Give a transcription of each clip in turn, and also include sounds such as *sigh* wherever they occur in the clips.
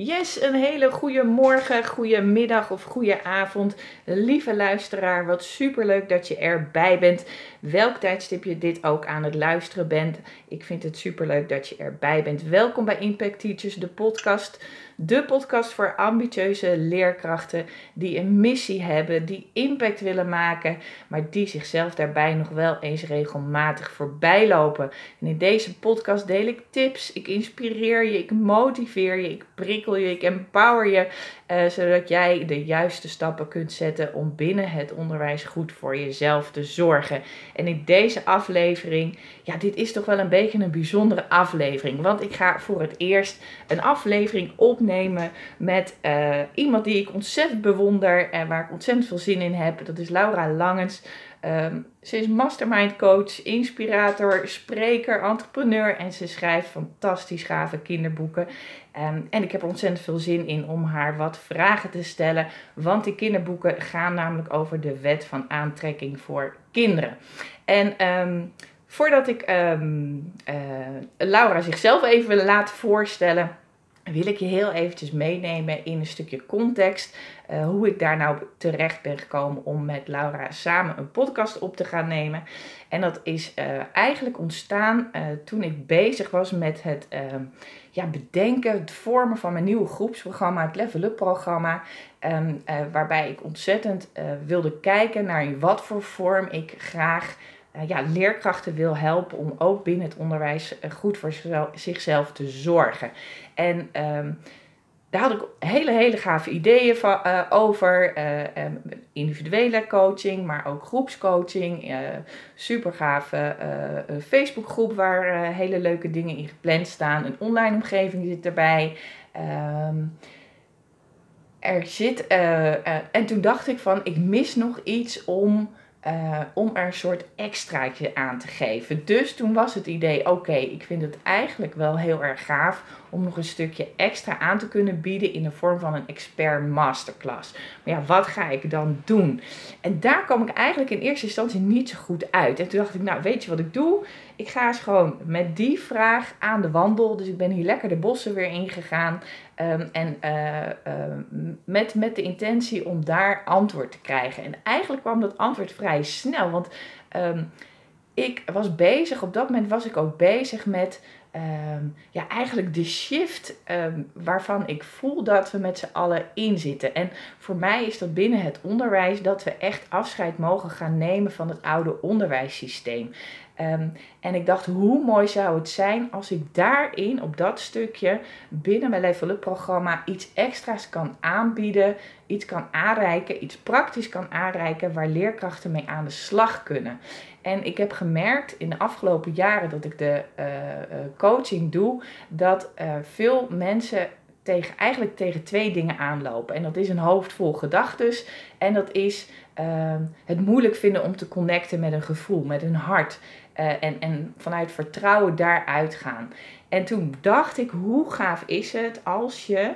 Yes, een hele goede morgen, goede middag of goede avond. Lieve luisteraar, wat superleuk dat je erbij bent. Welk tijdstip je dit ook aan het luisteren bent. Ik vind het superleuk dat je erbij bent. Welkom bij Impact Teachers, de podcast. De podcast voor ambitieuze leerkrachten die een missie hebben, die impact willen maken, maar die zichzelf daarbij nog wel eens regelmatig voorbij lopen. En in deze podcast deel ik tips, ik inspireer je, ik motiveer je, ik prikkel je, ik empower je, uh, zodat jij de juiste stappen kunt zetten om binnen het onderwijs goed voor jezelf te zorgen. En in deze aflevering, ja, dit is toch wel een beetje een bijzondere aflevering, want ik ga voor het eerst een aflevering opnemen met uh, iemand die ik ontzettend bewonder en waar ik ontzettend veel zin in heb. Dat is Laura Langens. Um, ze is mastermind coach, inspirator, spreker, entrepreneur en ze schrijft fantastisch gave kinderboeken. Um, en ik heb er ontzettend veel zin in om haar wat vragen te stellen, want die kinderboeken gaan namelijk over de wet van aantrekking voor kinderen. En um, voordat ik uh, Laura zichzelf even laten voorstellen wil ik je heel eventjes meenemen in een stukje context. Uh, hoe ik daar nou terecht ben gekomen om met Laura samen een podcast op te gaan nemen. En dat is uh, eigenlijk ontstaan toen ik bezig was met het ehm, ja, bedenken, het vormen van mijn nieuwe groepsprogramma, het Level Up programma. Um, waarbij ik ontzettend wilde kijken naar in wat voor vorm ik graag ja, leerkrachten wil helpen om ook binnen het onderwijs goed voor zichzelf te zorgen. En um, daar had ik hele, hele gave ideeën van, uh, over. Um, individuele coaching, maar ook groepscoaching. Uh, super gave Facebookgroep waar hele leuke dingen in gepland staan. Een online omgeving zit erbij. Um, er zit, en toen dacht ik van, ik mis nog iets om om er een soort extraatje aan te geven. Dus toen was het idee: oké, ik vind het eigenlijk wel heel erg gaaf om nog een stukje extra aan te kunnen bieden in de vorm van een expert masterclass. Maar ja, wat ga ik dan doen? En daar kwam ik eigenlijk in eerste instantie niet zo goed uit. En toen dacht ik: nou, weet je wat ik doe? Ik ga eens gewoon met die vraag aan de wandel. Dus ik ben hier lekker de bossen weer ingegaan. Um, en uh, uh, met, met de intentie om daar antwoord te krijgen. En eigenlijk kwam dat antwoord vrij snel. Want um, ik was bezig, op dat moment was ik ook bezig met um, ja, eigenlijk de shift um, waarvan ik voel dat we met z'n allen in zitten. En voor mij is dat binnen het onderwijs dat we echt afscheid mogen gaan nemen van het oude onderwijssysteem. Um, en ik dacht, hoe mooi zou het zijn als ik daarin, op dat stukje, binnen mijn Level Up programma iets extra's kan aanbieden, iets kan aanreiken, iets praktisch kan aanreiken waar leerkrachten mee aan de slag kunnen. En ik heb gemerkt in de afgelopen jaren dat ik de uh, coaching doe, dat uh, veel mensen tegen, eigenlijk tegen twee dingen aanlopen. En dat is een hoofd vol gedachten en dat is uh, het moeilijk vinden om te connecten met een gevoel, met een hart. Uh, en, en vanuit vertrouwen daaruit gaan. En toen dacht ik, hoe gaaf is het als je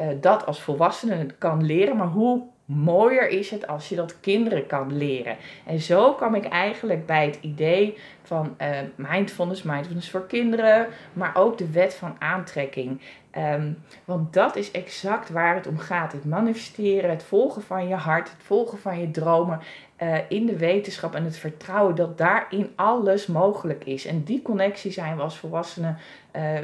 uh, dat als volwassene kan leren, maar hoe mooier is het als je dat kinderen kan leren. En zo kwam ik eigenlijk bij het idee van uh, mindfulness, mindfulness voor kinderen, maar ook de wet van aantrekking. Um, want dat is exact waar het om gaat. Het manifesteren, het volgen van je hart, het volgen van je dromen uh, in de wetenschap en het vertrouwen dat daarin alles mogelijk is. En die connectie zijn we als volwassenen uh,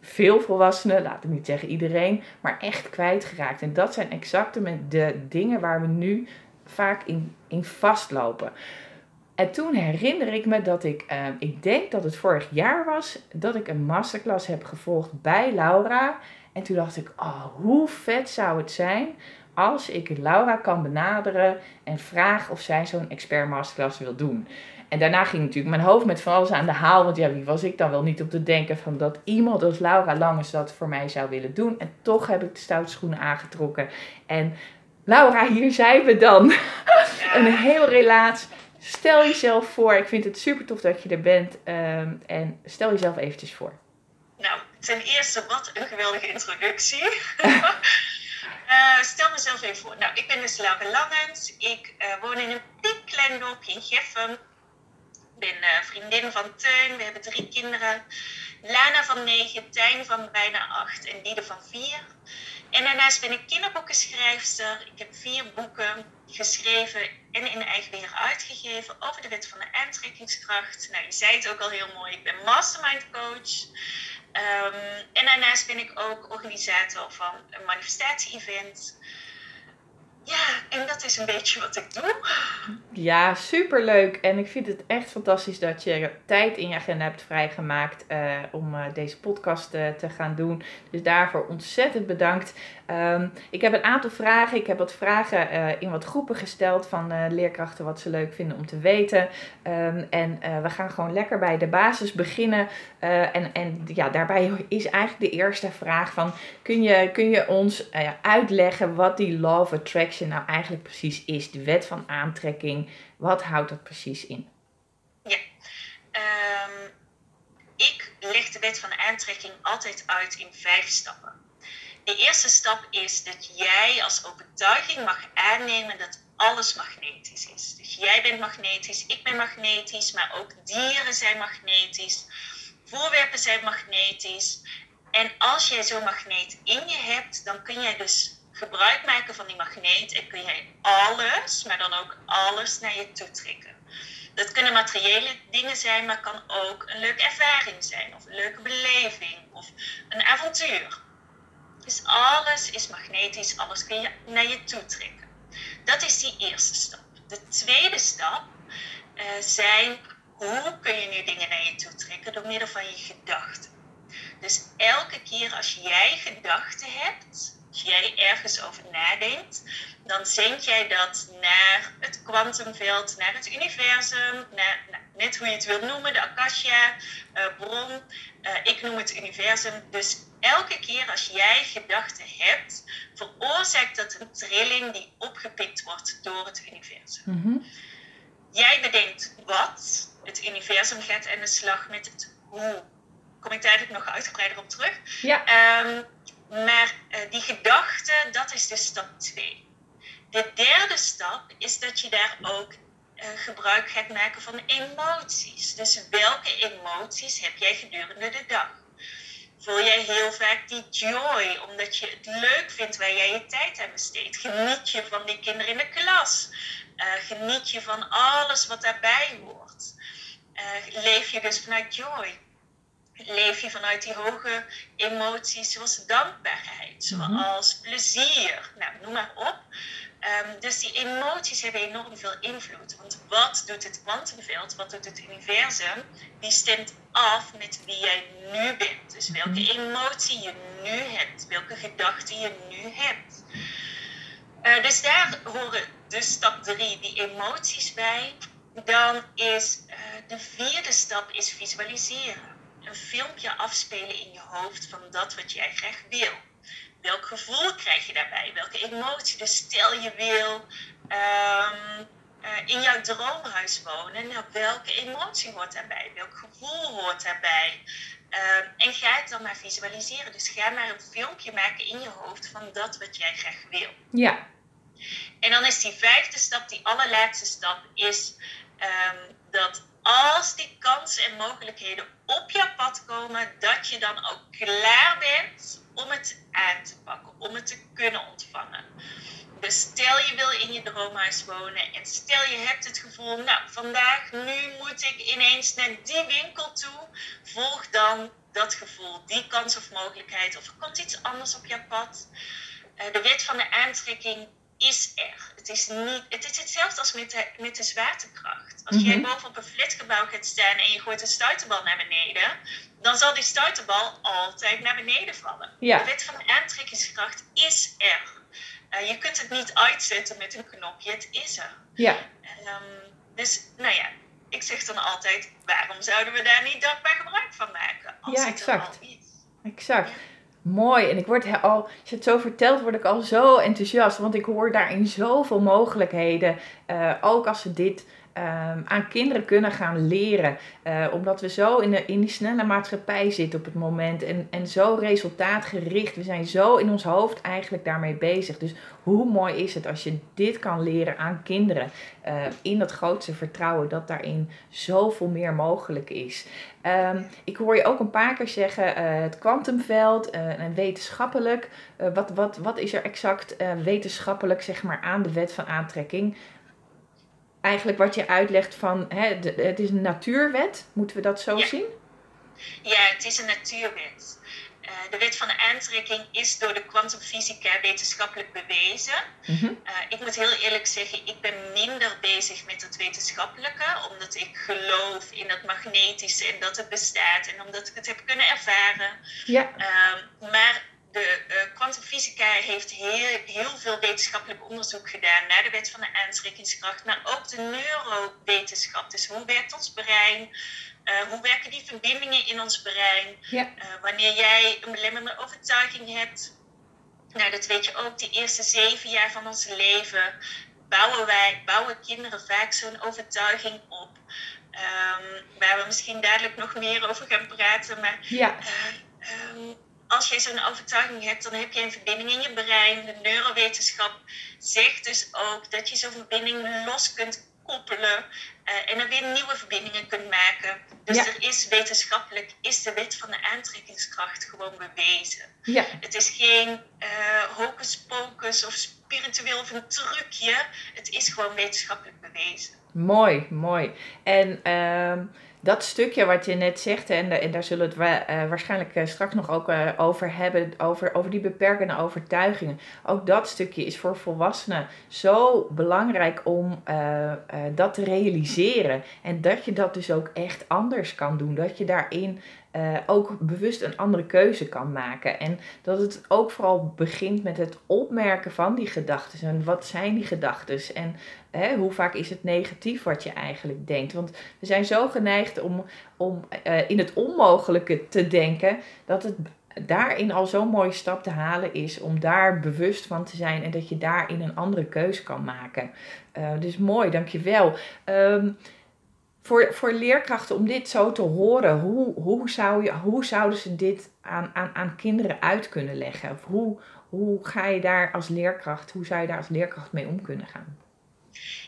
veel volwassenen, laat ik niet zeggen iedereen, maar echt kwijtgeraakt. En dat zijn exact de dingen waar we nu vaak in, in vastlopen. En toen herinner ik me dat ik, uh, ik denk dat het vorig jaar was, dat ik een masterclass heb gevolgd bij Laura. En toen dacht ik, oh, hoe vet zou het zijn als ik Laura kan benaderen en vraag of zij zo'n expert masterclass wil doen. En daarna ging natuurlijk mijn hoofd met van alles aan de haal. Want ja, wie was ik dan wel niet op te denken van dat iemand als Laura Langes dat voor mij zou willen doen. En toch heb ik de stoute schoenen aangetrokken. En Laura, hier zijn we dan. *laughs* een heel relaas. Stel jezelf voor. Ik vind het super tof dat je er bent. Um, en stel jezelf eventjes voor. Nou, ten eerste, wat een geweldige introductie. *laughs* uh, stel mezelf even voor. Nou, ik ben dus Langens. Ik uh, woon in een piepklein dorpje in Geffen ben uh, vriendin van Teun. We hebben drie kinderen. Lana van 9, Tijn van bijna 8 en Diede van 4. En daarnaast ben ik kinderboekenschrijfster. Ik heb vier boeken geschreven en in eigen beheer uitgegeven over de wet van de aantrekkingskracht. Nou, je zei het ook al heel mooi, ik ben mastermind coach. Um, en daarnaast ben ik ook organisator van een manifestatie-event. Ja, en dat is een beetje wat ik doe. Ja, superleuk. En ik vind het echt fantastisch dat je tijd in je agenda hebt vrijgemaakt uh, om uh, deze podcast uh, te gaan doen. Dus daarvoor ontzettend bedankt. Um, ik heb een aantal vragen. Ik heb wat vragen in wat groepen gesteld van leerkrachten wat ze leuk vinden om te weten. Um, en we gaan gewoon lekker bij de basis beginnen. en, en ja, daarbij is eigenlijk de eerste vraag van... Kun je, kun je ons uitleggen wat die Law of Attraction nou eigenlijk precies is? De wet van aantrekking. Wat houdt dat precies in? Ja, um, ik leg de wet van aantrekking altijd uit in vijf stappen. De eerste stap is dat jij als overtuiging mag aannemen dat alles magnetisch is. Dus jij bent magnetisch, ik ben magnetisch, maar ook dieren zijn magnetisch, voorwerpen zijn magnetisch. En als jij zo'n magneet in je hebt, dan kun jij dus gebruik maken van die magneet en kun jij alles, maar dan ook alles naar je toe trekken. Dat kunnen materiële dingen zijn, maar kan ook een leuke ervaring zijn, of een leuke beleving, of een avontuur. Dus alles is magnetisch, alles kun je naar je toe trekken. Dat is die eerste stap. De tweede stap uh, zijn hoe kun je nu dingen naar je toe trekken door middel van je gedachten. Dus elke keer als jij gedachten hebt, jij ergens over nadenkt, dan zend jij dat naar het kwantumveld, naar het universum, naar, net hoe je het wilt noemen, de akasha, uh, bron. Uh, ik noem het universum. Dus elke keer als jij gedachten hebt, veroorzaakt dat een trilling die opgepikt wordt door het universum. Mm Jij bedenkt wat, het universum gaat aan de slag met het hoe. Kom ik daar nog uitgebreider op terug? Ja. Um, maar uh, die gedachte, dat is dus stap 2. De derde stap is dat je daar ook uh, gebruik gaat maken van emoties. Dus welke emoties heb jij gedurende de dag? Voel jij heel vaak die joy, omdat je het leuk vindt waar jij je tijd aan besteedt? Geniet je van die kinderen in de klas? Uh, geniet je van alles wat daarbij hoort? leef je dus vanuit joy? Leef je vanuit die hoge emoties zoals dankbaarheid, mhm. zoals plezier, nou, noem maar op. Um, dus die emoties hebben enorm veel invloed. Want wat doet het kwantumveld, wat doet het universum? Die stemt af met wie jij nu bent. Dus welke mhm. emotie je nu hebt, welke gedachten je nu hebt. Uh, dus daar horen dus stap 3 die emoties bij. Dan is uh, de vierde stap is visualiseren een filmpje afspelen in je hoofd van dat wat jij graag wil. Welk gevoel krijg je daarbij? Welke emotie? Dus stel je wil um, uh, in jouw droomhuis wonen. Nou, welke emotie hoort daarbij? Welk gevoel hoort daarbij? Um, en ga het dan maar visualiseren. Dus ga maar een filmpje maken in je hoofd van dat wat jij graag wil. Ja. En dan is die vijfde stap, die allerlaatste stap, is um, dat als die kansen en mogelijkheden op jouw pad komen, dat je dan ook klaar bent om het aan te pakken, om het te kunnen ontvangen. Dus stel je wil in je droomhuis wonen en stel je hebt het gevoel, nou vandaag, nu moet ik ineens naar die winkel toe, volg dan dat gevoel, die kans of mogelijkheid of er komt iets anders op jouw pad. Uh, de wet van de aantrekking is er. Het is, niet, het is hetzelfde als met de, met de zwaartekracht. Als jij mhm. bovenop een flatgebouw gaat staan en je gooit een stuiterbal naar beneden, dan zal die stuiterbal altijd naar beneden vallen. Ja. De wet van de aantrekkingskracht is er. Uh, je kunt het niet uitzetten met een knopje, het is er. Ja. Um, dus, nou ja, ik zeg dan altijd, waarom zouden we daar niet dankbaar gebruik van maken? Als ja, exact. Het al is. Exact. Mooi. En ik word al, als je het zo vertelt, word ik al zo enthousiast. Want ik hoor daarin zoveel mogelijkheden. Uh, ook als we dit ehm, aan kinderen kunnen gaan leren. Uh, omdat we zo in, de, in die snelle maatschappij zitten op het moment en, en zo resultaatgericht. We zijn zo in ons hoofd eigenlijk daarmee bezig. Dus hoe mooi is het als je dit kan leren aan kinderen? Uh, in dat grootste vertrouwen dat daarin zoveel meer mogelijk is. Um, ik hoor je ook een paar keer zeggen uh, het kwantumveld en wetenschappelijk. wat, wat, wat is er exact wetenschappelijk zeg maar, aan de wet van aantrekking? Eigenlijk wat je uitlegt van hè, het is een natuurwet, moeten we dat zo zien? Ja, het is een natuurwet. Uh, de wet van de aantrekking is door de kwantumfysica wetenschappelijk bewezen. Mm -hmm. uh, ik moet heel eerlijk zeggen, ik ben minder bezig met het wetenschappelijke, omdat ik geloof in het magnetische en dat het bestaat en omdat ik het heb kunnen ervaren. Ja. Uh, maar de uh, kwantumfysica heeft heel, heel veel wetenschappelijk onderzoek gedaan naar de wet van de aantrekkingskracht, maar ook de neurowetenschap. Dus hoe werkt ons brein? Uh, hoe werken die verbindingen in ons brein? Ja. Uh, wanneer jij een belemmerende overtuiging hebt, nou dat weet je ook, de eerste zeven jaar van ons leven bouwen wij, bouwen kinderen vaak zo'n overtuiging op. Um, waar we misschien dadelijk nog meer over gaan praten. Maar ja. Um, als jij zo'n overtuiging hebt, dan heb je een verbinding in je brein. De neurowetenschap zegt dus ook dat je zo'n verbinding los kunt koppelen uh, en dan weer nieuwe verbindingen kunt maken. Dus er is wetenschappelijk, is de wet van de aantrekkingskracht gewoon bewezen. Ja. Het is geen uh, hocus pocus of spiritueel of een trucje. Het is gewoon wetenschappelijk bewezen. Mooi, mooi. En... Uh dat stukje wat je net zegt, en, en daar zullen we het uh, waarschijnlijk uh, straks nog ook uh, over hebben, over, over die beperkende overtuigingen. Ook dat stukje is voor volwassenen zo belangrijk om dat te realiseren. En dat je dat dus ook echt anders kan doen. Dat je daarin uh, ook bewust een andere keuze kan maken. En dat het ook vooral begint met het opmerken van die gedachten. En wat zijn die gedachten? En hè, hoe vaak is het negatief wat je eigenlijk denkt? Want we zijn zo geneigd om, om uh, in het onmogelijke te denken dat het daarin al zo'n mooie stap te halen is om daar bewust van te zijn en dat je daarin een andere keuze kan maken. Uh, dus mooi, dankjewel. Um, voor, voor leerkrachten om dit zo te horen, hoe, hoe, zou je, hoe zouden ze dit aan, aan, aan kinderen uit kunnen leggen? Of hoe, hoe ga je daar als leerkracht, hoe zou je daar als leerkracht mee om kunnen gaan?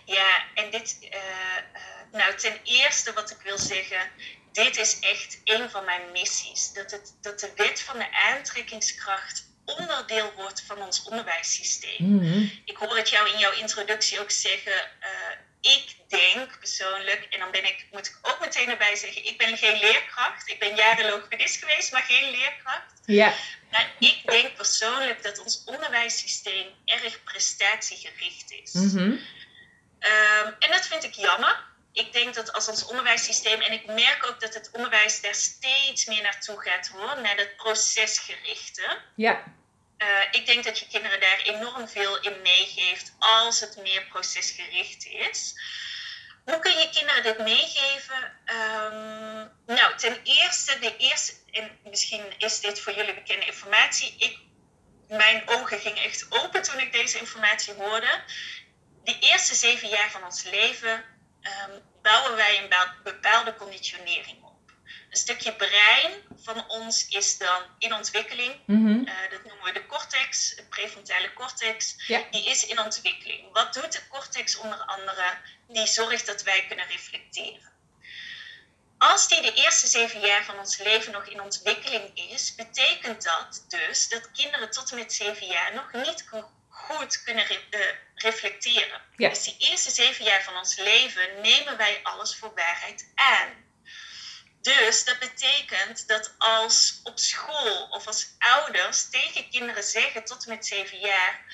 Ja, en dit, uh, nou ten eerste wat ik wil zeggen, dit is echt een van mijn missies. Dat, het, dat de wet van de aantrekkingskracht onderdeel wordt van ons onderwijssysteem. Mhm. Ik hoor het jou in jouw introductie ook zeggen. Uh, ik denk persoonlijk, en dan ben ik, moet ik ook meteen erbij zeggen, ik ben geen leerkracht. Ik ben jaren logopedist geweest, maar geen leerkracht. Ja. Maar ik denk persoonlijk dat ons onderwijssysteem erg prestatiegericht is. Mm -hmm. um, en dat vind ik jammer. Ik denk dat als ons onderwijssysteem, en ik merk ook dat het onderwijs daar steeds meer naartoe gaat hoor, naar dat procesgerichte. Ja. Uh, ik denk dat je kinderen daar enorm veel in meegeeft als het meer procesgericht is. Hoe kun je kinderen dit meegeven? Um, nou, ten eerste, de eerste, en misschien is dit voor jullie bekende informatie. Ik, mijn ogen gingen echt open toen ik deze informatie hoorde. De eerste zeven jaar van ons leven um, bouwen wij een bepaalde conditionering een stukje brein van ons is dan in ontwikkeling. Mm -hmm. uh, dat noemen we de cortex, de prefrontale cortex. Ja. Die is in ontwikkeling. Wat doet de cortex onder andere? Die zorgt dat wij kunnen reflecteren. Als die de eerste zeven jaar van ons leven nog in ontwikkeling is, betekent dat dus dat kinderen tot en met zeven jaar nog niet goed kunnen re uh, reflecteren. Ja. Dus die eerste zeven jaar van ons leven nemen wij alles voor waarheid aan. Dus dat betekent dat als op school of als ouders tegen kinderen zeggen tot met zeven jaar: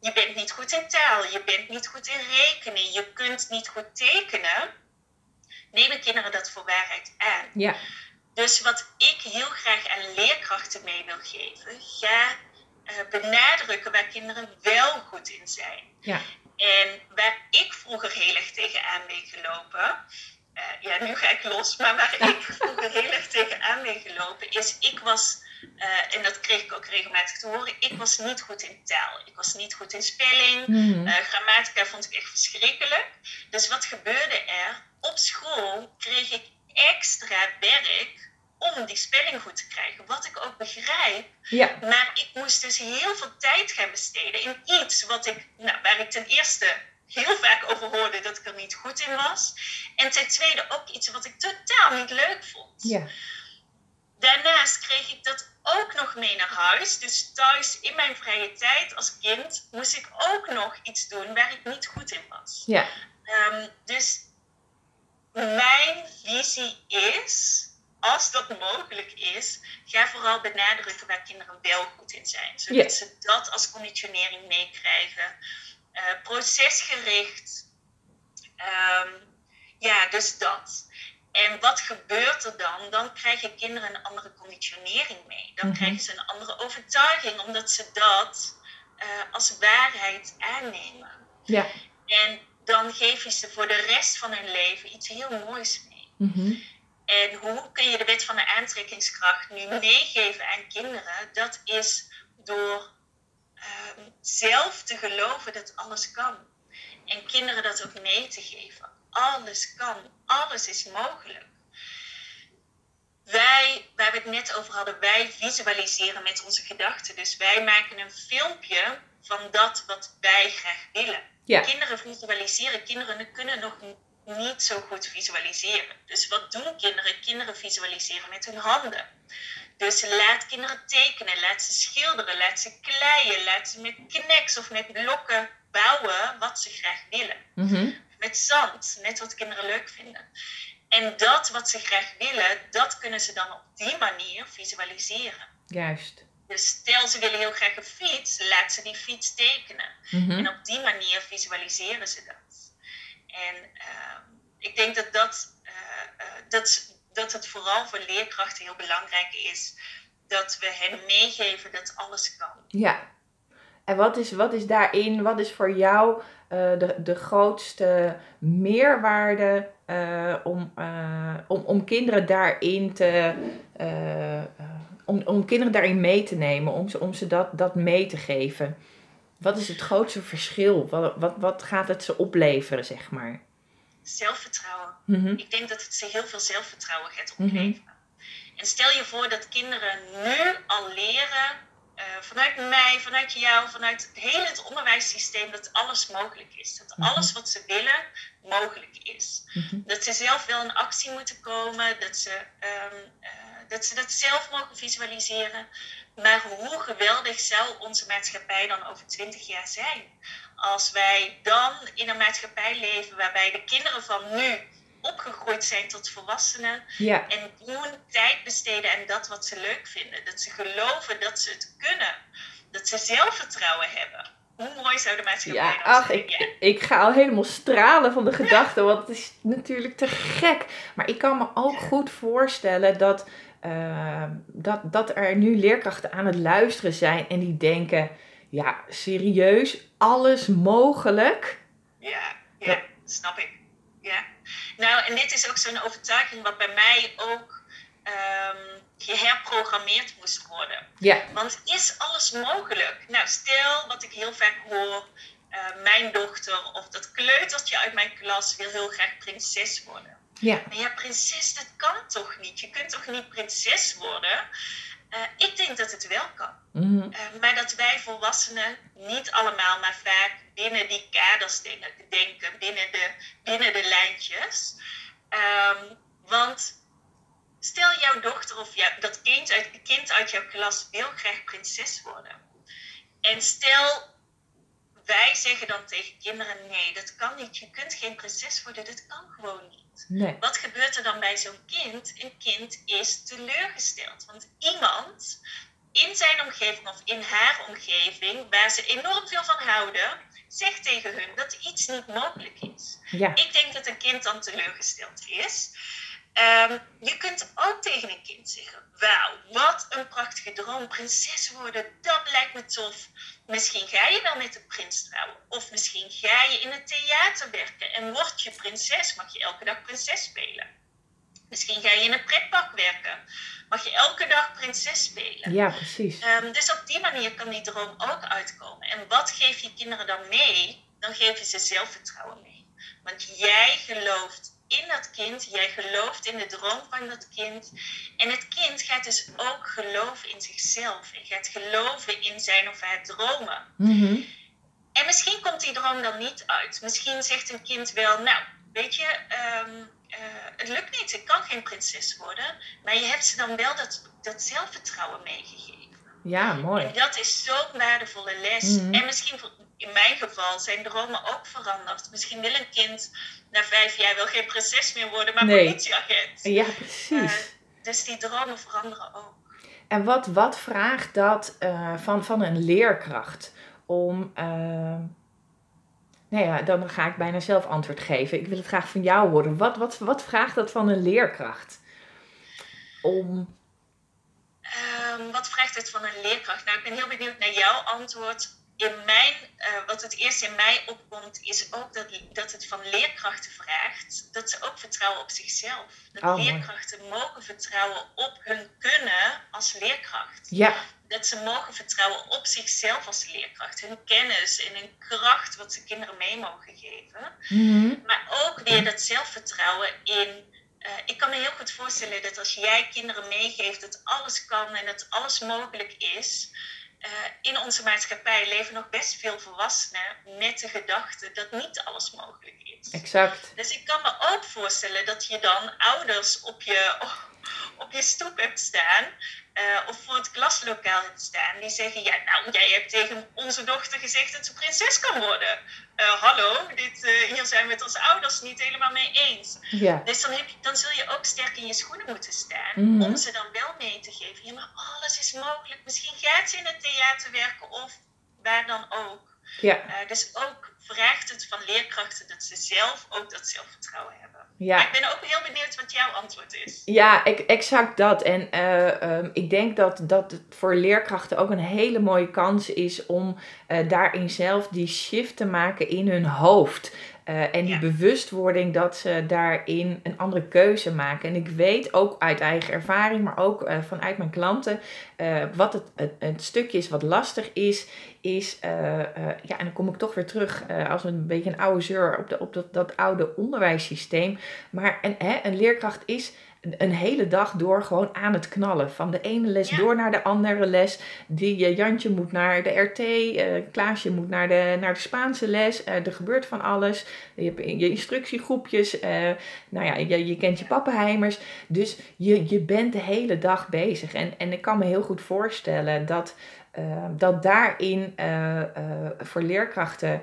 je bent niet goed in taal, je bent niet goed in rekenen, je kunt niet goed tekenen, nemen kinderen dat voor waarheid aan. Ja. Dus wat ik heel graag aan leerkrachten mee wil geven, ga uh, benadrukken waar kinderen wel goed in zijn. Ja. En waar ik vroeger heel erg tegenaan ben gelopen, ja, nu ga ik los, maar waar ik vroeger heel erg tegenaan ben gelopen, is ik was eh, en dat kreeg ik ook regelmatig te horen, ik was niet goed in taal. Ik was niet goed in spelling. Mhm. Eh, grammatica vond ik echt verschrikkelijk. Dus wat gebeurde er? Op school kreeg ik extra werk om die spelling goed te krijgen. Wat ik ook begrijp. Ja, Maar ik moest dus heel veel tijd gaan besteden in iets wat ik, nou, waar ik ten eerste heel vaak over hoorde dat ik er niet goed in was. En ten tweede ook iets wat ik totaal niet leuk vond. ja, Daarnaast kreeg ik dat ook nog mee naar huis. Dus thuis in mijn vrije tijd als kind moest ik ook nog iets doen waar ik niet goed in was. ja, Ehm, dus mijn visie is, als dat mogelijk is, ga vooral benadrukken waar kinderen wel goed in zijn. Zodat Ja. ze dat als conditionering meekrijgen. Eh, procesgericht. Ehm, ja, dus dat. En wat gebeurt er dan? Dan krijgen kinderen een andere conditionering mee. Dan Mhm. krijgen ze een andere overtuiging, omdat ze dat eh, als waarheid aannemen. ja. En dan geef je ze voor de rest van hun leven iets heel moois mee. Mhm. En hoe kun je de wet van de aantrekkingskracht nu meegeven aan kinderen? Dat is door ehm, zelf te geloven dat alles kan. En kinderen dat ook mee te geven. Alles kan, alles is mogelijk. Wij, waar we het net over hadden, wij visualiseren met onze gedachten. Dus wij maken een filmpje van dat wat wij graag willen. Ja. Kinderen visualiseren, kinderen kunnen nog niet zo goed visualiseren. Dus wat doen kinderen? Kinderen visualiseren met hun handen. Dus laat kinderen tekenen, laat ze schilderen, laat ze kleien, laat ze met kneks of met blokken bouwen wat ze graag willen Mhm. met zand, net wat kinderen leuk vinden. En dat wat ze graag willen, dat kunnen ze dan op die manier visualiseren. Juist. Dus stel ze willen heel graag een fiets, laat ze die fiets tekenen. Mhm. En op die manier visualiseren ze dat. En ehm, ik denk dat, dat, eh, eh, dat, dat het vooral voor leerkrachten heel belangrijk is dat we hen meegeven dat alles kan. Ja. En wat is, wat is daarin, wat is voor jou eh, de, de grootste meerwaarde eh, om, eh, om, om kinderen daarin te. om, om kinderen daarin mee te nemen, om ze, om ze dat, dat mee te geven? Wat is het grootste verschil? Wat, wat, wat gaat het ze opleveren, zeg maar? Zelfvertrouwen. Mhm. Ik denk dat het ze heel veel zelfvertrouwen gaat Mhm. opleveren. En stel je voor dat kinderen nu al leren, eh, vanuit mij, vanuit jou, vanuit het hele het onderwijssysteem, dat alles mogelijk is. Dat Mhm. alles wat ze willen mogelijk is. Dat ze zelf wel in actie moeten komen, dat ze, ehm, eh, dat ze dat zelf mogen visualiseren. Maar hoe geweldig zou onze maatschappij dan over 20 jaar zijn? Als wij dan in een maatschappij leven waarbij de kinderen van nu opgegroeid zijn tot volwassenen Ja, en gewoon tijd besteden aan dat wat ze leuk vinden. Dat ze geloven dat ze het kunnen. Dat ze zelfvertrouwen hebben. Hoe mooi zou de maatschappij ja dan ach, zijn? ik, Ja. ik ga al helemaal stralen van de gedachte, want het is natuurlijk te gek. Maar ik kan me ook goed voorstellen dat, eh, dat, dat er nu leerkrachten aan het luisteren zijn en die denken, ja, serieus, alles mogelijk? Ja, ja, snap ik. Ja. Nou, en dit is ook zo'n overtuiging wat bij mij ook ehm, geherprogrammeerd moest worden. Ja, Want is alles mogelijk? Nou, stel wat ik heel vaak hoor, eh, mijn dochter of dat kleutertje uit mijn klas wil heel graag prinses worden. ja, Maar ja, prinses, dat kan toch niet? Je kunt toch niet prinses worden? Eh, ik denk dat het wel kan. mhm, Eh, maar dat wij volwassenen niet allemaal, maar vaak binnen die kaders denken, binnen, de, binnen de lijntjes. Ehm, want stel jouw dochter of jou, dat kind uit, kind uit jouw klas wil graag prinses worden. En stel, wij zeggen dan tegen kinderen, nee, dat kan niet. Je kunt geen prinses worden, dat kan gewoon niet. nee, Wat gebeurt er dan bij zo'n kind? Een kind is teleurgesteld. Want iemand in zijn omgeving of in haar omgeving, waar ze enorm veel van houden, zegt tegen hun dat iets niet mogelijk is. ja, Ik denk dat een kind dan teleurgesteld is. Ehm, je kunt ook tegen een kind zeggen: Wauw, wat een prachtige droom. Prinses worden, dat lijkt me tof. Misschien ga je wel met de prins trouwen. Of misschien ga je in het theater werken en word je prinses. Mag je elke dag prinses spelen. Misschien ga je in een pretpark werken. Mag je elke dag prinses spelen. Ja, precies. Um, dus op die manier kan die droom ook uitkomen. En wat geef je kinderen dan mee? Dan geef je ze zelfvertrouwen mee. Want jij gelooft in dat kind, jij gelooft in de droom van dat kind. En het kind gaat dus ook geloven in zichzelf. En gaat geloven in zijn of haar dromen. Mhm. En misschien komt die droom dan niet uit. Misschien zegt een kind wel, nou, weet je, ehm, eh, het lukt niet, ik kan geen prinses worden. Maar je hebt ze dan wel dat, dat zelfvertrouwen meegegeven. Ja, mooi. En dat is zo'n waardevolle les. Mhm. En misschien in mijn geval zijn dromen ook veranderd. Misschien wil een kind na vijf jaar wel geen prinses meer worden, maar Nee. politieagent. Ja, precies. Eh, dus die dromen veranderen ook. En wat, wat vraagt dat eh, van, van een leerkracht om. eh, nou ja, dan ga ik bijna zelf antwoord geven. Ik wil het graag van jou horen. Wat, wat, wat vraagt dat van een leerkracht? Om. Ehm, wat vraagt het van een leerkracht? Nou, ik ben heel benieuwd naar jouw antwoord. In mijn, eh, wat het eerst in mij opkomt, is ook dat, dat het van leerkrachten vraagt dat ze ook vertrouwen op zichzelf. Dat Oh, mooi. leerkrachten mogen vertrouwen op hun kunnen als leerkracht. Ja, Dat ze mogen vertrouwen op zichzelf als leerkracht. Hun kennis en hun kracht, wat ze kinderen mee mogen geven. mhm, Maar ook weer dat zelfvertrouwen in. eh, ik kan me heel goed voorstellen dat als jij kinderen meegeeft dat alles kan en dat alles mogelijk is. Eh, in onze maatschappij leven nog best veel volwassenen met de gedachte dat niet alles mogelijk is. exact. Dus ik kan me ook voorstellen dat je dan ouders op je, *laughs* op je stoep hebt staan. Eh, of voor het klaslokaal hebt staan. Die zeggen, ja nou, jij hebt tegen onze dochter gezegd dat ze prinses kan worden. Eh, hallo, dit, eh, hier zijn we het als ouders niet helemaal mee eens. Ja, Dus dan, heb je, dan zul je ook sterk in je schoenen moeten staan. Mhm. Om ze dan wel mee te geven. Ja, maar alles is mogelijk. Misschien gaat ze in het theater werken of waar dan ook. ja, dus ook vraagt het van leerkrachten dat ze zelf ook dat zelfvertrouwen hebben. Maar ja. ik ben ook heel benieuwd wat jouw antwoord is. Ja, ik, exact dat. En eh, ehm, ik denk dat, dat het voor leerkrachten ook een hele mooie kans is om eh, daarin zelf die shift te maken in hun hoofd. Eh, en die Ja. bewustwording dat ze daarin een andere keuze maken. En ik weet ook uit eigen ervaring, maar ook eh, vanuit mijn klanten, eh, wat het, het, het stukje is wat lastig is, is, ja, en dan kom ik toch weer terug als een beetje een oude zeur op, de, op dat, dat oude onderwijssysteem. Maar een, hè, een leerkracht is een- hele dag door gewoon aan het knallen. Van de ene les Ja. door naar de andere les. Die, eh, Jantje moet naar de RT, eh, Klaasje moet naar de, naar de Spaanse les. eh, er gebeurt van alles. Je hebt je instructiegroepjes. nou ja, je, je kent je pappenheimers. Dus je, je bent de hele dag bezig. En, en ik kan me heel goed voorstellen dat... dat daarin voor leerkrachten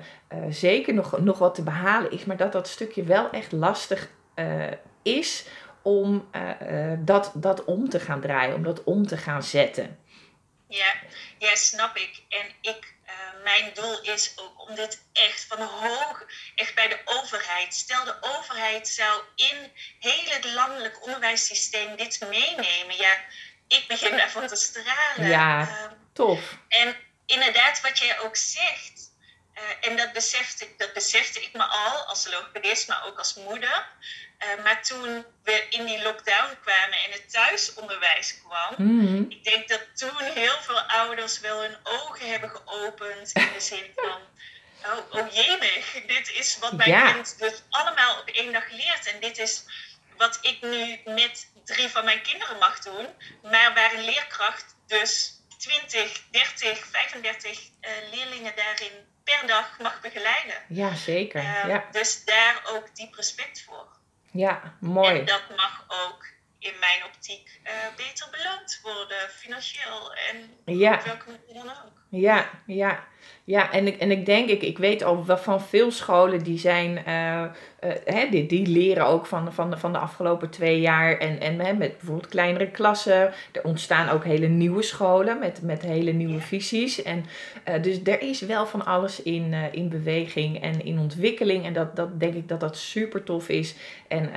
zeker nog, nog wat te behalen is, maar dat dat stukje wel echt lastig is om eh, eh, dat, dat om te gaan draaien, om dat om te gaan zetten. Ja, ja snap ik. En ik, eh, mijn doel is ook om dit echt van hoog, echt bij de overheid. Stel de overheid zou in heel het landelijk onderwijssysteem dit meenemen. Ja, ik begin daarvan te stralen. Ja. Ehm, Tof. En inderdaad, wat jij ook zegt, eh, en dat besefte, ik, dat besefte ik me al als logopedist, maar ook als moeder. Eh, maar toen we in die lockdown kwamen en het thuisonderwijs kwam, Mhm. ik denk dat toen heel veel ouders wel hun ogen hebben geopend in de zin van. Oh, oh jemig, dit is wat mijn Ja. kind dus allemaal op één dag leert. En dit is wat ik nu met drie van mijn kinderen mag doen. Maar waar een leerkracht dus 20, 30, 35 eh, leerlingen daarin per dag mag begeleiden. Ja, zeker. Eh, Ja, Dus daar ook diep respect voor. ja En mooi. dat mag ook in mijn optiek eh, beter beloond worden, financieel en Ja. op welke manier dan ook. Ja, ja. Ja, en ik, en ik denk, ik, ik weet al van veel scholen die zijn, eh, eh, hè, die, die leren ook van, van, de, van de afgelopen twee jaar. En, en met bijvoorbeeld kleinere klassen. Er ontstaan ook hele nieuwe scholen met, met hele nieuwe visies. En, eh, dus er is wel van alles in, in beweging en in ontwikkeling. En dat, dat denk ik dat dat super tof is. En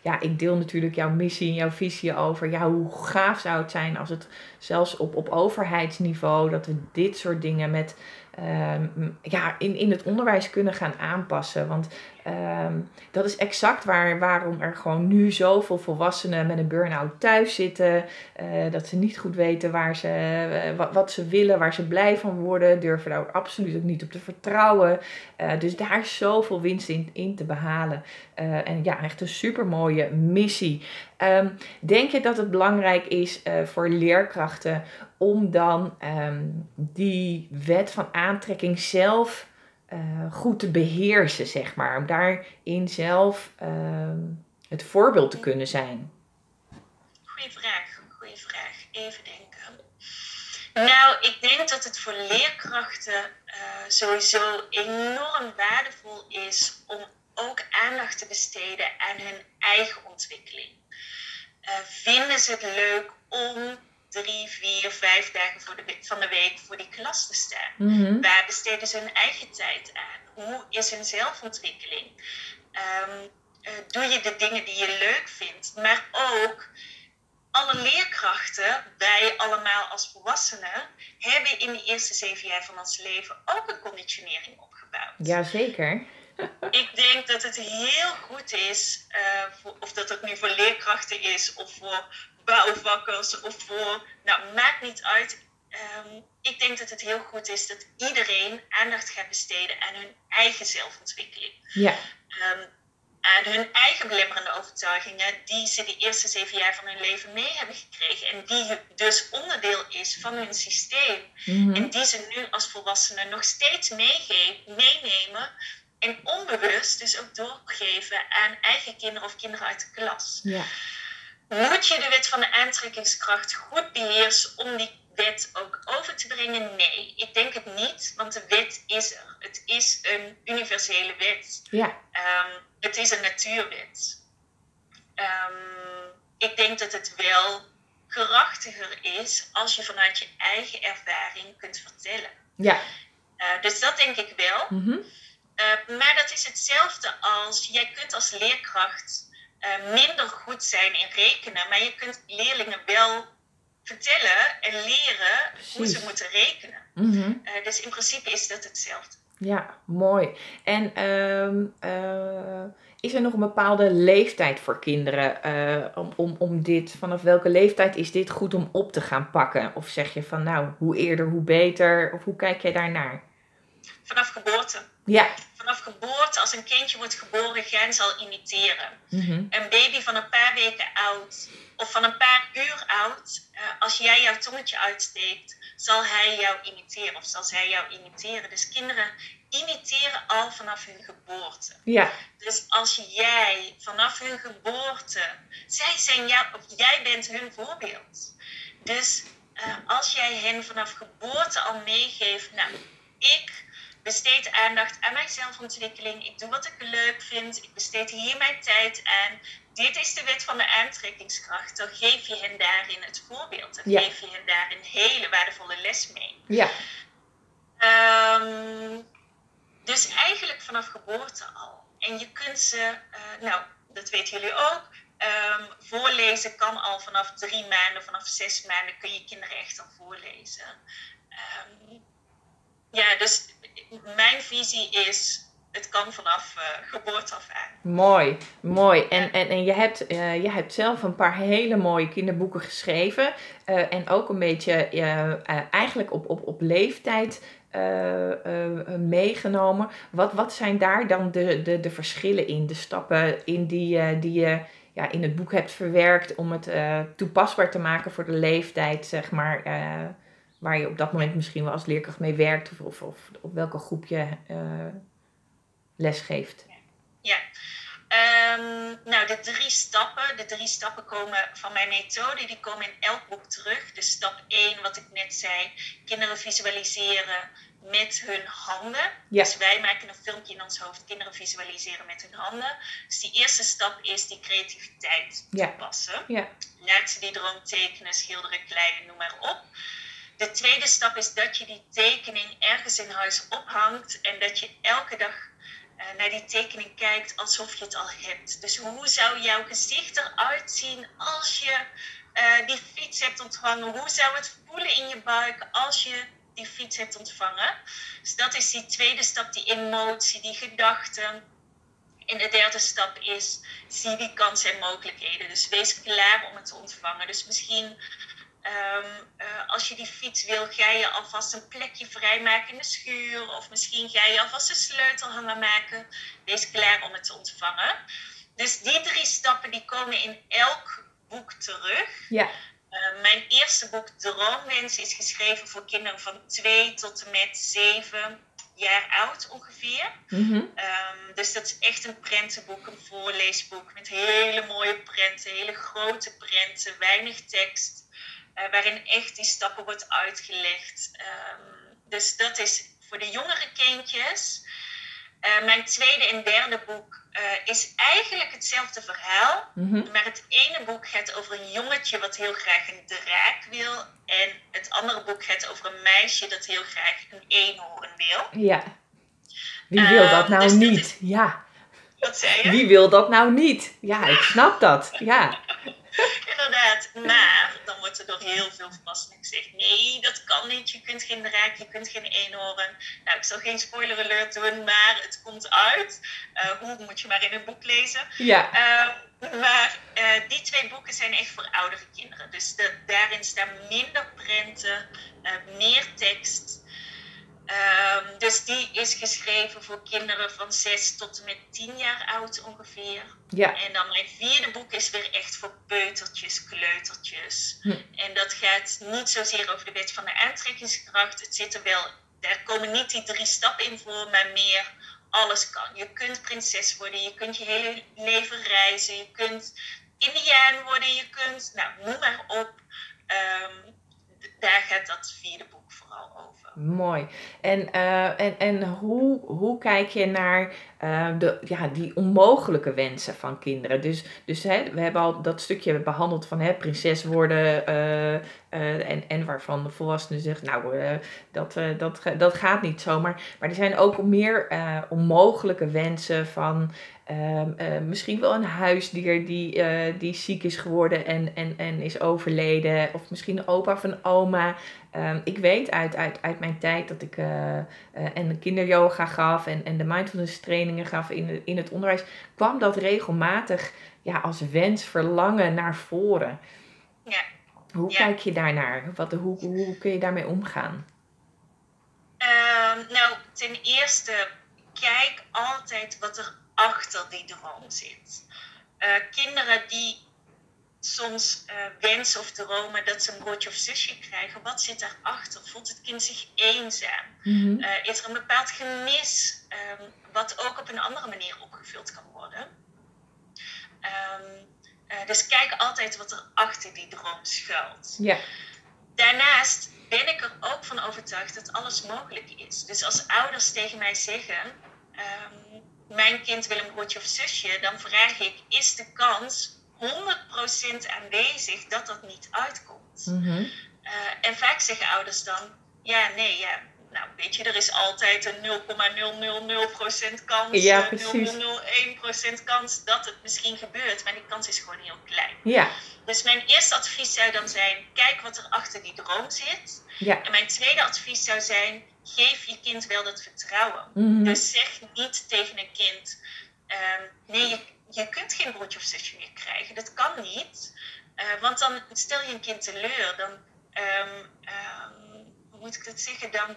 ja, ik deel natuurlijk jouw missie en jouw visie over ja, hoe gaaf zou het zijn als het zelfs op, op overheidsniveau, dat we dit soort dingen met, ehm, ja, in, in het onderwijs kunnen gaan aanpassen. Want Ehm, dat is exact waar, waarom er gewoon nu zoveel volwassenen met een burn-out thuis zitten. Uh, dat ze niet goed weten waar ze, uh, wat, ze willen, waar ze blij van worden. Durven daar absoluut ook niet op te vertrouwen. Uh, dus daar zoveel winst in, in te behalen. en ja, echt een super mooie missie. Um, denk je dat het belangrijk is voor leerkrachten om dan um, die wet van aantrekking zelf uh, goed te beheersen, zeg maar. Om daarin zelf uh, het voorbeeld te kunnen zijn? Goeie vraag, goeie vraag. Even denken. Nou, ik denk dat het voor leerkrachten uh, sowieso enorm waardevol is om ook aandacht te besteden aan hun eigen ontwikkeling. Uh, vinden ze het leuk om drie, vier, vijf dagen voor de, van de week voor die klas te staan? Mm Waar besteden ze hun eigen tijd aan? Hoe is hun zelfontwikkeling? Um, uh, doe je de dingen die je leuk vindt? Maar ook alle leerkrachten, wij allemaal als volwassenen, hebben in de eerste zeven jaar van ons leven ook een conditionering opgebouwd. Jazeker. *laughs* Ik denk dat het heel goed is, uh, voor, of dat het nu voor leerkrachten is of voor bouwvakkers of voor, nou maakt niet uit. Um, ik denk dat het heel goed is dat iedereen aandacht gaat besteden aan hun eigen zelfontwikkeling. Ja. Um, aan hun eigen belemmerende overtuigingen die ze de eerste zeven jaar van hun leven mee hebben gekregen. En die dus onderdeel is van hun systeem. Mm-hmm. En die ze nu als volwassenen nog steeds meenemen. En onbewust dus ook doorgeven aan eigen kinderen of kinderen uit de klas. Ja. Moet je de wet van de aantrekkingskracht goed beheersen om die wet ook over te brengen? Nee, ik denk het niet, want de wet is er. Het is een universele wet. Ja. Um, het is een natuurwet. Um, ik denk dat het wel krachtiger is als je vanuit je eigen ervaring kunt vertellen. Ja. Uh, dus dat denk ik wel. Mm -hmm. uh, maar dat is hetzelfde als jij kunt als leerkracht uh, minder goed zijn in rekenen, maar je kunt leerlingen wel vertellen en leren Precies. hoe ze moeten rekenen. Mm -hmm. dus in principe is dat hetzelfde. Ja, mooi. En uh, is er nog een bepaalde leeftijd voor kinderen uh, om, om, om dit, vanaf welke leeftijd is dit goed om op te gaan pakken? Of zeg je van nou, hoe eerder hoe beter? Of hoe kijk jij daarnaar? Vanaf geboorte. Ja. Vanaf geboorte, als een kindje wordt geboren, gaan ze al imiteren. Mm -hmm. Een baby van een paar weken oud of van een paar uur oud, uh, als jij jouw tongetje uitsteekt, zal hij jou imiteren of zal zij jou imiteren. Dus kinderen imiteren al vanaf hun geboorte. Ja. Dus als jij vanaf hun geboorte, zij zijn jou, of jij bent hun voorbeeld. Dus uh, als jij hen vanaf geboorte al meegeeft, nou, ik besteed aandacht aan mijn zelfontwikkeling, ik doe wat ik leuk vind, ik besteed hier mijn tijd aan. Dit is de wet van de aantrekkingskracht. Dan geef je hen daarin het voorbeeld. Dan ja. geef je hen daar een hele waardevolle les mee. Ja. Um, dus eigenlijk vanaf geboorte al. En je kunt ze, uh, nou, dat weten jullie ook. Um, voorlezen kan al vanaf drie maanden, vanaf zes maanden kun je kinderen echt al voorlezen. Um, ja, dus mijn visie is, het kan vanaf uh, geboorte af aan. Mooi, mooi. En, en, en je, hebt, uh, je hebt zelf een paar hele mooie kinderboeken geschreven. Uh, en ook een beetje eigenlijk op, op, op leeftijd meegenomen. Wat, wat zijn daar dan de, de, de verschillen in? De stappen in die, die je ja, in het boek hebt verwerkt om het toepasbaar te maken voor de leeftijd, zeg maar waar je op dat moment misschien wel als leerkracht mee werkt of, of, of op welke groep je uh, les geeft. Ja, um, nou de drie stappen, de drie stappen komen van mijn methode, die komen in elk boek terug. Dus stap 1, wat ik net zei, kinderen visualiseren met hun handen. Ja. Dus wij maken een filmpje in ons hoofd, kinderen visualiseren met hun handen. Dus die eerste stap is die creativiteit ja. toepassen. Ja. Laat ze die droom tekenen, schilderen, kleiden, noem maar op. De tweede stap is dat je die tekening ergens in huis ophangt en dat je elke dag uh, naar die tekening kijkt alsof je het al hebt. Dus hoe zou jouw gezicht eruit zien als je uh, die fiets hebt ontvangen? Hoe zou het voelen in je buik als je die fiets hebt ontvangen? Dus dat is die tweede stap, die emotie, die gedachte. En de derde stap is, zie die kansen en mogelijkheden. Dus wees klaar om het te ontvangen. Dus misschien ehm, eh, als je die fiets wil, ga je alvast een plekje vrijmaken in de schuur. Of misschien ga je alvast een sleutelhanger maken. Wees klaar om het te ontvangen. Dus die drie stappen die komen in elk boek terug. Ja. Uh, mijn eerste boek Droomwens is geschreven voor kinderen van 2 tot en met 7 jaar oud ongeveer. Mhm. Um, dus dat is echt een prentenboek, een voorleesboek met hele mooie prenten, hele grote prenten, weinig tekst, uh, waarin echt die stappen wordt uitgelegd. Um, dus dat is voor de jongere kindjes. Uh, mijn tweede en derde boek uh, is eigenlijk hetzelfde verhaal. Mhm. Maar het ene boek gaat over een jongetje wat heel graag een draak wil. En het andere boek gaat over een meisje dat heel graag een eenhoorn wil. Ja. Wie wil dat Ehm, nou dus dat niet? is- Ja. Wat zei je? Wie wil dat nou niet? Ja, ik snap dat. Ja. *laughs* Inderdaad. Maar dan wordt er door heel veel volwassenen gezegd: nee, dat kan niet. Je kunt geen draak, je kunt geen eenhoorn. Nou, ik zal geen spoiler alert doen, maar het komt uit. Eh, hoe moet je maar in een boek lezen? Ja. Ehm, maar eh, die twee boeken zijn echt voor oudere kinderen. Dus de- daarin staan minder prenten, eh, meer tekst. Ehm, dus die is geschreven voor kinderen van 6 tot en met 10 jaar oud ongeveer. Ja. En dan mijn vierde boek is weer echt voor peutertjes, kleutertjes. Hm. En dat gaat niet zozeer over de wet van de aantrekkingskracht. Het zit er wel, daar komen niet die drie stappen in voor, maar meer alles kan. Je kunt prinses worden, je kunt je hele leven reizen, je kunt indiaan worden, je kunt, nou noem maar op. Ehm, daar gaat dat vierde boek vooral over. Mooi. En, eh, en, en hoe, hoe kijk je naar eh, de, ja, die onmogelijke wensen van kinderen? Dus, dus hè, we hebben al dat stukje behandeld van hè, prinses worden. Eh, en, en waarvan de volwassenen zeggen, nou, eh, dat, eh, dat, dat gaat niet zomaar. Maar er zijn ook meer onmogelijke wensen van ehm, eh, misschien wel een huisdier die, die ziek is geworden en, en, en is overleden. Of misschien een opa of een oma. Ehm, ik weet uit, uit, uit mijn tijd dat ik en de kinderyoga gaf en, en de mindfulness trainingen gaf in, in het onderwijs, kwam dat regelmatig ja, als wens, verlangen naar voren. Ja. Hoe Ja. kijk je daarnaar? Wat, hoe, hoe kun je daarmee omgaan? Ehm, nou, ten eerste, kijk altijd wat er achter die droom zit. Eh, kinderen die soms eh, wensen of dromen dat ze een broertje of zusje krijgen, wat zit daarachter? Voelt het kind zich eenzaam? Mhm. Eh, is er een bepaald gemis ehm, wat ook op een andere manier opgevuld kan worden? Ehm, eh, dus kijk altijd wat er achter die droom schuilt. Ja, Daarnaast ben ik er ook van overtuigd dat alles mogelijk is. Dus als ouders tegen mij zeggen: ehm, Mijn kind wil een broertje of zusje, dan vraag ik: Is de kans 100% aanwezig dat dat niet uitkomt? Mhm. Eh, en vaak zeggen ouders dan: Ja, nee, ja. Nou, weet je, er is altijd een 0,000% kans, Ja, eh, precies. 0,01% kans dat het misschien gebeurt, maar die kans is gewoon heel klein. ja, Dus mijn eerste advies zou dan zijn: kijk wat er achter die droom zit. ja. En mijn tweede advies zou zijn: geef je kind wel dat vertrouwen. Mhm. Dus zeg niet tegen een kind: ehm, nee, je, je kunt geen broertje of zusje meer krijgen. Dat kan niet. Eh, want dan stel je een kind teleur. Dan, ehm, ehm, hoe moet ik dat zeggen? Dan, eh, eh,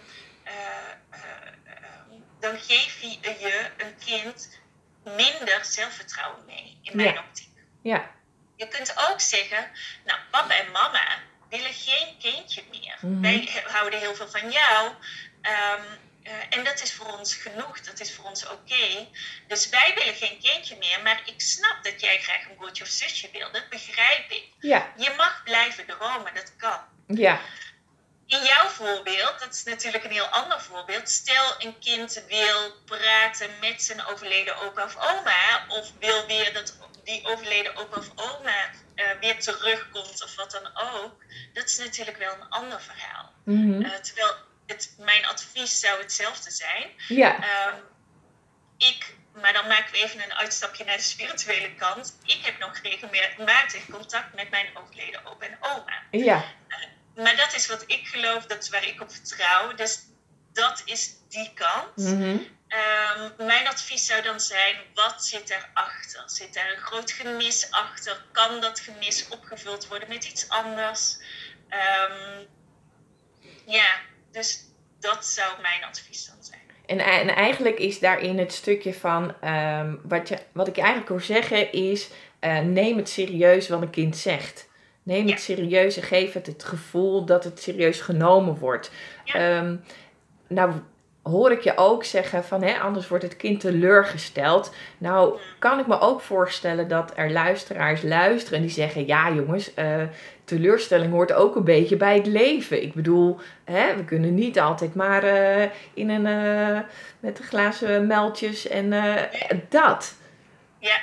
dan geef je, je een kind minder zelfvertrouwen mee, in mijn Ja. optiek. ja. Je kunt ook zeggen, nou, papa en mama willen geen kindje meer. Mhm. Wij houden heel veel van jou. ehm, eh, en dat is voor ons genoeg, dat is voor ons oké. Dus wij willen geen kindje meer, maar ik snap dat jij graag een broertje of zusje wil. Dat begrijp ik. Ja, Je mag blijven dromen, dat kan. ja, In jouw voorbeeld, dat is natuurlijk een heel ander voorbeeld. Stel een kind wil praten met zijn overleden opa of oma, of wil weer dat die overleden opa of oma eh, weer terugkomt of wat dan ook. Dat is natuurlijk wel een ander verhaal. Mhm. Eh, terwijl het, mijn advies zou hetzelfde zijn. ja, Ehm, ik, maar dan maken we even een uitstapje naar de spirituele kant. Ik heb nog regelmatig contact met mijn overleden opa en oma. ja, Maar dat is wat ik geloof, dat is waar ik op vertrouw. Dus dat is die kant. Mhm. Ehm, mijn advies zou dan zijn, wat zit erachter? Zit er een groot gemis achter? Kan dat gemis opgevuld worden met iets anders? Um, ja, dus dat zou mijn advies dan zijn. En, en eigenlijk is daarin het stukje van, ehm, wat, je, wat ik eigenlijk wil zeggen is, uh, neem het serieus wat een kind zegt. Neem het serieus en geef het het gevoel dat het serieus genomen wordt. Ja. nou, hoor ik je ook zeggen van hè, anders wordt het kind teleurgesteld. Nou, kan ik me ook voorstellen dat er luisteraars luisteren en die zeggen: Ja, jongens, uh, teleurstelling hoort ook een beetje bij het leven. Ik bedoel, hè, we kunnen niet altijd maar uh, in een uh, met de glazen meldjes en dat. Ja,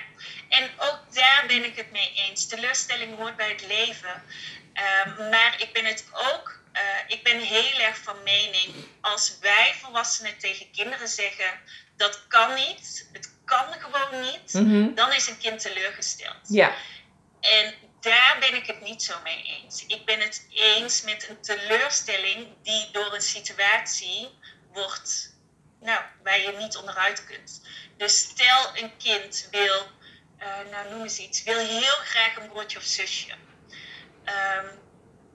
en ook daar ben ik het mee eens. Teleurstelling hoort bij het leven. Ehm, maar ik ben het ook uh, ik ben heel erg van mening, als wij volwassenen tegen kinderen zeggen, dat kan niet, het kan gewoon niet, mhm. dan is een kind teleurgesteld. Ja. En daar ben ik het niet zo mee eens. Ik ben het eens met een teleurstelling die door een situatie wordt, nou, waar je niet onderuit kunt. Dus stel een kind wil, uh, nou noem eens iets, wil heel graag een broodje of zusje. Um,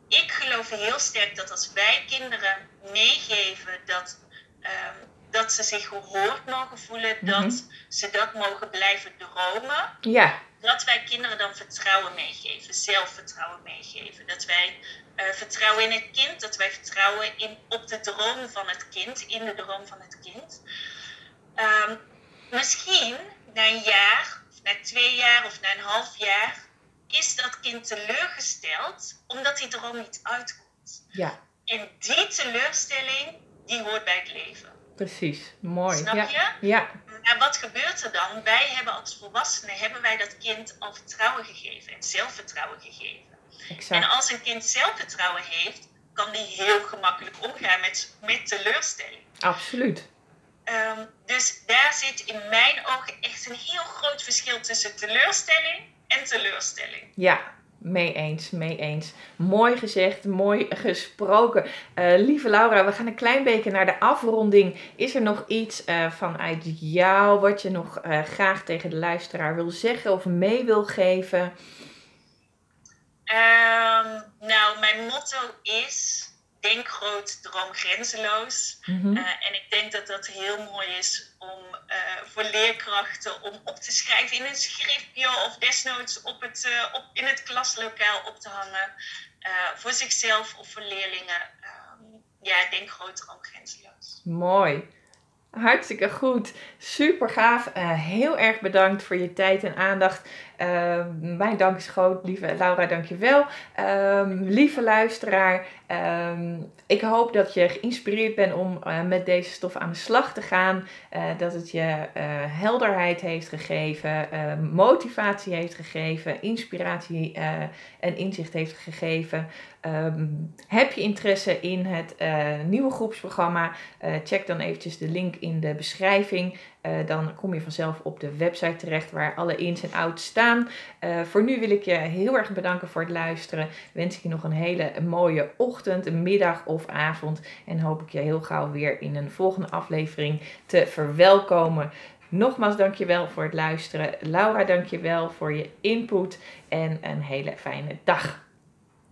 ik geloof heel sterk dat als wij kinderen meegeven dat, um, dat ze zich gehoord mogen voelen, mhm. dat ze dat mogen blijven dromen, ja. dat wij kinderen dan vertrouwen meegeven, zelfvertrouwen meegeven. Dat wij uh, vertrouwen in het kind, dat wij vertrouwen in, op de droom van het kind, in de droom van het kind. Um, misschien na een jaar, na twee jaar of na een half jaar is dat kind teleurgesteld omdat hij er al niet uitkomt. Ja. En die teleurstelling, die hoort bij het leven. Precies, mooi. Snap ja. je? Ja. Maar wat gebeurt er dan? Wij hebben als volwassenen hebben wij dat kind al vertrouwen gegeven en zelfvertrouwen gegeven. Exact. En als een kind zelfvertrouwen heeft, kan die heel gemakkelijk omgaan met, met teleurstelling. Absoluut. Um, dus daar zit in mijn ogen echt een heel groot verschil tussen teleurstelling en teleurstelling. Ja, mee eens, mee eens. Mooi gezegd, mooi gesproken. Uh, lieve Laura, we gaan een klein beetje naar de afronding. Is er nog iets uh, vanuit jou wat je nog uh, graag tegen de luisteraar wil zeggen of mee wil geven? Um, nou, mijn motto is denk groot, droom grenzeloos. Mm en ik denk dat dat heel mooi is om uh, voor leerkrachten om op te schrijven in een schriftje of desnoods op het, uh, op, in het klaslokaal op te hangen. voor zichzelf of voor leerlingen. Um, ja, denk groot, droom grenzeloos. Mooi. Hartstikke goed. Super gaaf. Heel erg bedankt voor je tijd en aandacht. Uh, mijn dank is groot. Lieve Laura, dankjewel. Uh, lieve luisteraar, ehm, ik hoop dat je geïnspireerd bent om uh, met deze stof aan de slag te gaan. Uh, dat het je helderheid heeft gegeven, motivatie heeft gegeven, inspiratie en inzicht heeft gegeven. Heb je interesse in het nieuwe groepsprogramma? check dan eventjes de link in de beschrijving. Uh, dan kom je vanzelf op de website terecht waar alle ins en outs staan. Uh, voor nu wil ik je heel erg bedanken voor het luisteren. Wens ik je nog een hele mooie ochtend, middag of avond. En hoop ik je heel gauw weer in een volgende aflevering te verwelkomen. Nogmaals dankjewel voor het luisteren. Laura, dankjewel voor je input en een hele fijne dag.